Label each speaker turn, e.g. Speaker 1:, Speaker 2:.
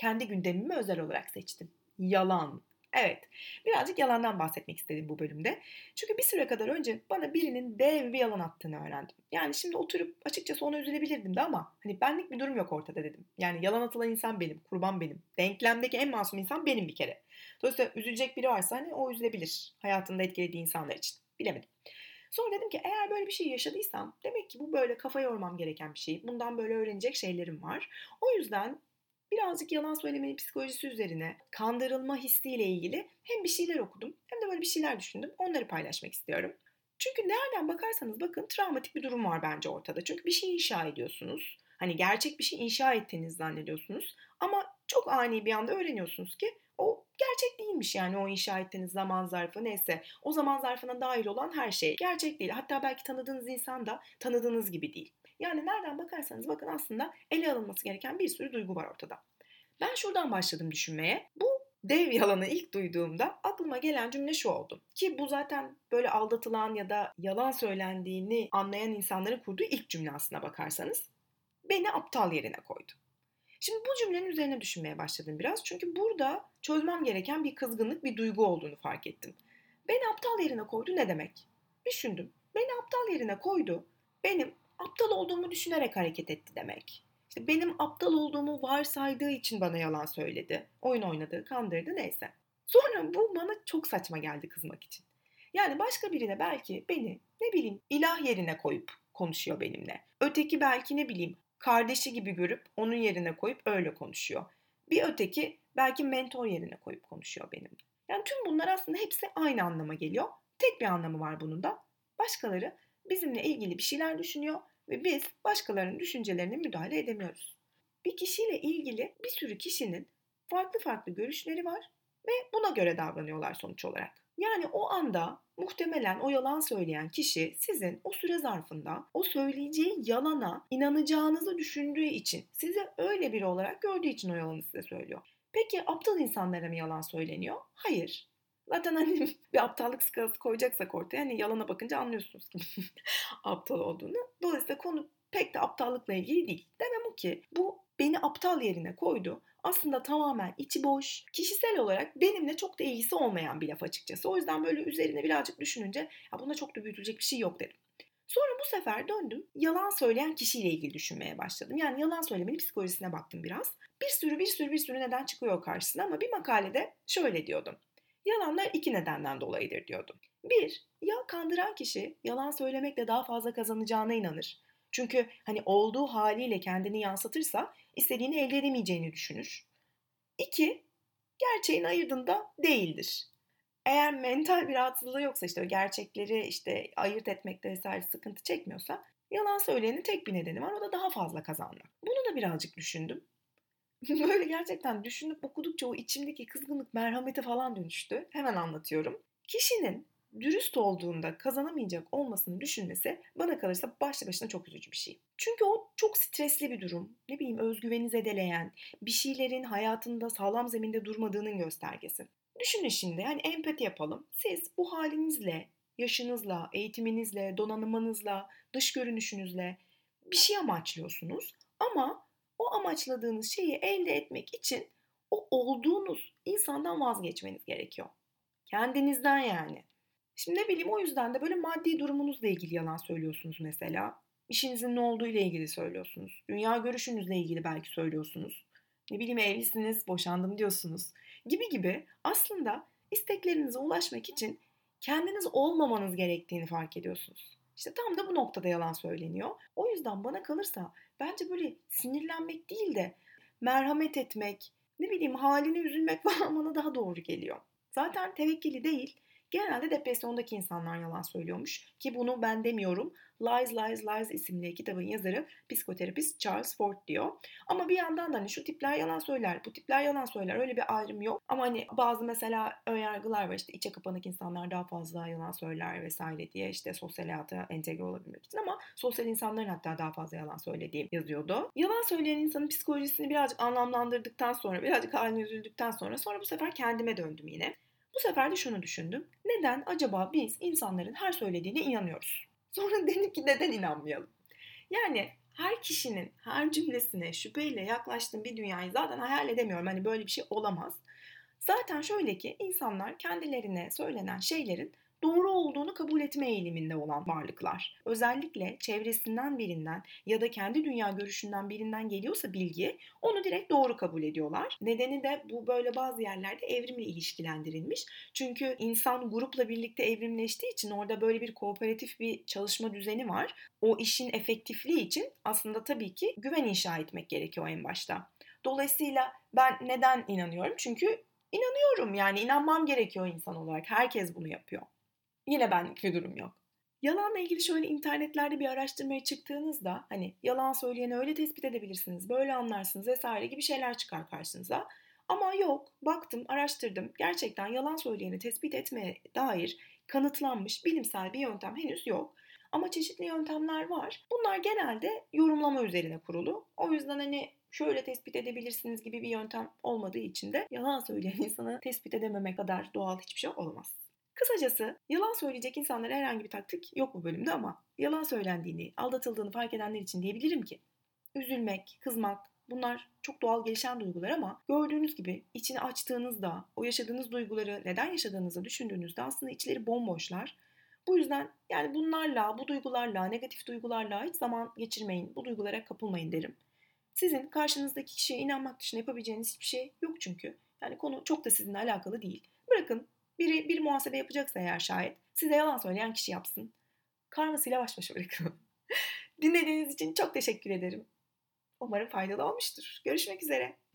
Speaker 1: kendi gündemimi özel olarak seçtim. Yalan. Evet, birazcık yalandan bahsetmek istedim bu bölümde. Çünkü bir süre kadar önce bana birinin dev bir yalan attığını öğrendim. Yani şimdi oturup açıkçası ona üzülebilirdim de ama hani benlik bir durum yok ortada dedim. Yani yalan atılan insan benim, kurban benim. Denklemdeki en masum insan benim bir kere. Dolayısıyla üzülecek biri varsa hani o üzülebilir hayatında etkilediği insanlar için. Bilemedim. Sonra dedim ki eğer böyle bir şey yaşadıysam demek ki bu böyle kafa yormam gereken bir şey. Bundan böyle öğrenecek şeylerim var. O yüzden birazcık yalan söylemenin psikolojisi üzerine kandırılma hissiyle ilgili hem bir şeyler okudum hem de böyle bir şeyler düşündüm. Onları paylaşmak istiyorum. Çünkü nereden bakarsanız bakın travmatik bir durum var bence ortada. Çünkü bir şey inşa ediyorsunuz. Hani gerçek bir şey inşa ettiğinizi zannediyorsunuz. Ama çok ani bir anda öğreniyorsunuz ki o gerçek değilmiş yani o inşa ettiğiniz zaman zarfı neyse. O zaman zarfına dahil olan her şey gerçek değil. Hatta belki tanıdığınız insan da tanıdığınız gibi değil. Yani nereden bakarsanız bakın aslında ele alınması gereken bir sürü duygu var ortada. Ben şuradan başladım düşünmeye. Bu dev yalanı ilk duyduğumda aklıma gelen cümle şu oldu. Ki bu zaten böyle aldatılan ya da yalan söylendiğini anlayan insanların kurduğu ilk cümle aslına bakarsanız. Beni aptal yerine koydu. Şimdi bu cümlenin üzerine düşünmeye başladım biraz. Çünkü burada çözmem gereken bir kızgınlık, bir duygu olduğunu fark ettim. Beni aptal yerine koydu ne demek? Düşündüm. Beni aptal yerine koydu. Benim aptal olduğumu düşünerek hareket etti demek. İşte benim aptal olduğumu varsaydığı için bana yalan söyledi. Oyun oynadı, kandırdı neyse. Sonra bu bana çok saçma geldi kızmak için. Yani başka birine belki beni ne bileyim ilah yerine koyup konuşuyor benimle. Öteki belki ne bileyim kardeşi gibi görüp onun yerine koyup öyle konuşuyor. Bir öteki belki mentor yerine koyup konuşuyor benimle. Yani tüm bunlar aslında hepsi aynı anlama geliyor. Tek bir anlamı var bunun da. Başkaları bizimle ilgili bir şeyler düşünüyor ve biz başkalarının düşüncelerine müdahale edemiyoruz. Bir kişiyle ilgili bir sürü kişinin farklı farklı görüşleri var ve buna göre davranıyorlar sonuç olarak. Yani o anda muhtemelen o yalan söyleyen kişi sizin o süre zarfında o söyleyeceği yalana inanacağınızı düşündüğü için sizi öyle biri olarak gördüğü için o yalanı size söylüyor. Peki aptal insanlara mı yalan söyleniyor? Hayır. Zaten hani bir aptallık skalası koyacaksak ortaya hani yalana bakınca anlıyorsunuz ki aptal olduğunu. Dolayısıyla konu pek de aptallıkla ilgili değil. Demem o ki bu beni aptal yerine koydu. Aslında tamamen içi boş, kişisel olarak benimle çok da ilgisi olmayan bir laf açıkçası. O yüzden böyle üzerine birazcık düşününce ya bunda çok da büyütülecek bir şey yok dedim. Sonra bu sefer döndüm yalan söyleyen kişiyle ilgili düşünmeye başladım. Yani yalan söylemenin psikolojisine baktım biraz. Bir sürü bir sürü bir sürü neden çıkıyor karşısına ama bir makalede şöyle diyordum. Yalanlar iki nedenden dolayıdır diyordum. Bir, ya kandıran kişi yalan söylemekle daha fazla kazanacağına inanır. Çünkü hani olduğu haliyle kendini yansıtırsa istediğini elde edemeyeceğini düşünür. İki, gerçeğin ayırdığında değildir. Eğer mental bir rahatsızlığı yoksa işte gerçekleri işte ayırt etmekte vesaire sıkıntı çekmiyorsa yalan söyleyenin tek bir nedeni var o da daha fazla kazanmak. Bunu da birazcık düşündüm. Böyle gerçekten düşünüp okudukça o içimdeki kızgınlık merhamete falan dönüştü. Hemen anlatıyorum. Kişinin dürüst olduğunda kazanamayacak olmasını düşünmesi bana kalırsa başlı başına çok üzücü bir şey. Çünkü o çok stresli bir durum. Ne bileyim özgüveni zedeleyen, bir şeylerin hayatında sağlam zeminde durmadığının göstergesi. Düşünün şimdi yani empati yapalım. Siz bu halinizle, yaşınızla, eğitiminizle, donanımınızla, dış görünüşünüzle bir şey amaçlıyorsunuz. Ama o amaçladığınız şeyi elde etmek için o olduğunuz insandan vazgeçmeniz gerekiyor. Kendinizden yani. Şimdi ne bileyim o yüzden de böyle maddi durumunuzla ilgili yalan söylüyorsunuz mesela. İşinizin ne olduğu ile ilgili söylüyorsunuz. Dünya görüşünüzle ilgili belki söylüyorsunuz. Ne bileyim evlisiniz, boşandım diyorsunuz. Gibi gibi aslında isteklerinize ulaşmak için kendiniz olmamanız gerektiğini fark ediyorsunuz. İşte tam da bu noktada yalan söyleniyor. O yüzden bana kalırsa bence böyle sinirlenmek değil de merhamet etmek, ne bileyim halini üzülmek falan bana daha doğru geliyor. Zaten tevekkili değil, Genelde depresyondaki insanlar yalan söylüyormuş ki bunu ben demiyorum. Lies Lies Lies isimli kitabın yazarı psikoterapist Charles Ford diyor. Ama bir yandan da hani şu tipler yalan söyler, bu tipler yalan söyler öyle bir ayrım yok. Ama hani bazı mesela önyargılar var işte içe kapanık insanlar daha fazla yalan söyler vesaire diye işte sosyal hayata entegre olabilmek için ama sosyal insanların hatta daha fazla yalan söylediği yazıyordu. Yalan söyleyen insanın psikolojisini birazcık anlamlandırdıktan sonra birazcık haline üzüldükten sonra sonra bu sefer kendime döndüm yine. Bu sefer de şunu düşündüm. Neden acaba biz insanların her söylediğine inanıyoruz? Sonra dedim ki neden inanmayalım? Yani her kişinin her cümlesine şüpheyle yaklaştığım bir dünyayı zaten hayal edemiyorum. Hani böyle bir şey olamaz. Zaten şöyle ki insanlar kendilerine söylenen şeylerin doğru olduğunu kabul etme eğiliminde olan varlıklar. Özellikle çevresinden birinden ya da kendi dünya görüşünden birinden geliyorsa bilgi onu direkt doğru kabul ediyorlar. Nedeni de bu böyle bazı yerlerde evrimle ilişkilendirilmiş. Çünkü insan grupla birlikte evrimleştiği için orada böyle bir kooperatif bir çalışma düzeni var. O işin efektifliği için aslında tabii ki güven inşa etmek gerekiyor en başta. Dolayısıyla ben neden inanıyorum? Çünkü inanıyorum yani inanmam gerekiyor insan olarak. Herkes bunu yapıyor. Yine benlik bir durum yok. Yalanla ilgili şöyle internetlerde bir araştırmaya çıktığınızda hani yalan söyleyeni öyle tespit edebilirsiniz, böyle anlarsınız vesaire gibi şeyler çıkar karşınıza. Ama yok, baktım, araştırdım. Gerçekten yalan söyleyeni tespit etmeye dair kanıtlanmış bilimsel bir yöntem henüz yok. Ama çeşitli yöntemler var. Bunlar genelde yorumlama üzerine kurulu. O yüzden hani şöyle tespit edebilirsiniz gibi bir yöntem olmadığı için de yalan söyleyen insanı tespit edememe kadar doğal hiçbir şey olamaz. Kısacası yalan söyleyecek insanlara herhangi bir taktik yok bu bölümde ama yalan söylendiğini, aldatıldığını fark edenler için diyebilirim ki üzülmek, kızmak bunlar çok doğal gelişen duygular ama gördüğünüz gibi içini açtığınızda, o yaşadığınız duyguları neden yaşadığınızı düşündüğünüzde aslında içleri bomboşlar. Bu yüzden yani bunlarla, bu duygularla, negatif duygularla hiç zaman geçirmeyin, bu duygulara kapılmayın derim. Sizin karşınızdaki kişiye inanmak dışında yapabileceğiniz hiçbir şey yok çünkü. Yani konu çok da sizinle alakalı değil. Bırakın biri bir muhasebe yapacaksa eğer şayet size yalan söyleyen kişi yapsın. Karmasıyla baş başa bırakın. Dinlediğiniz için çok teşekkür ederim. Umarım faydalı olmuştur. Görüşmek üzere.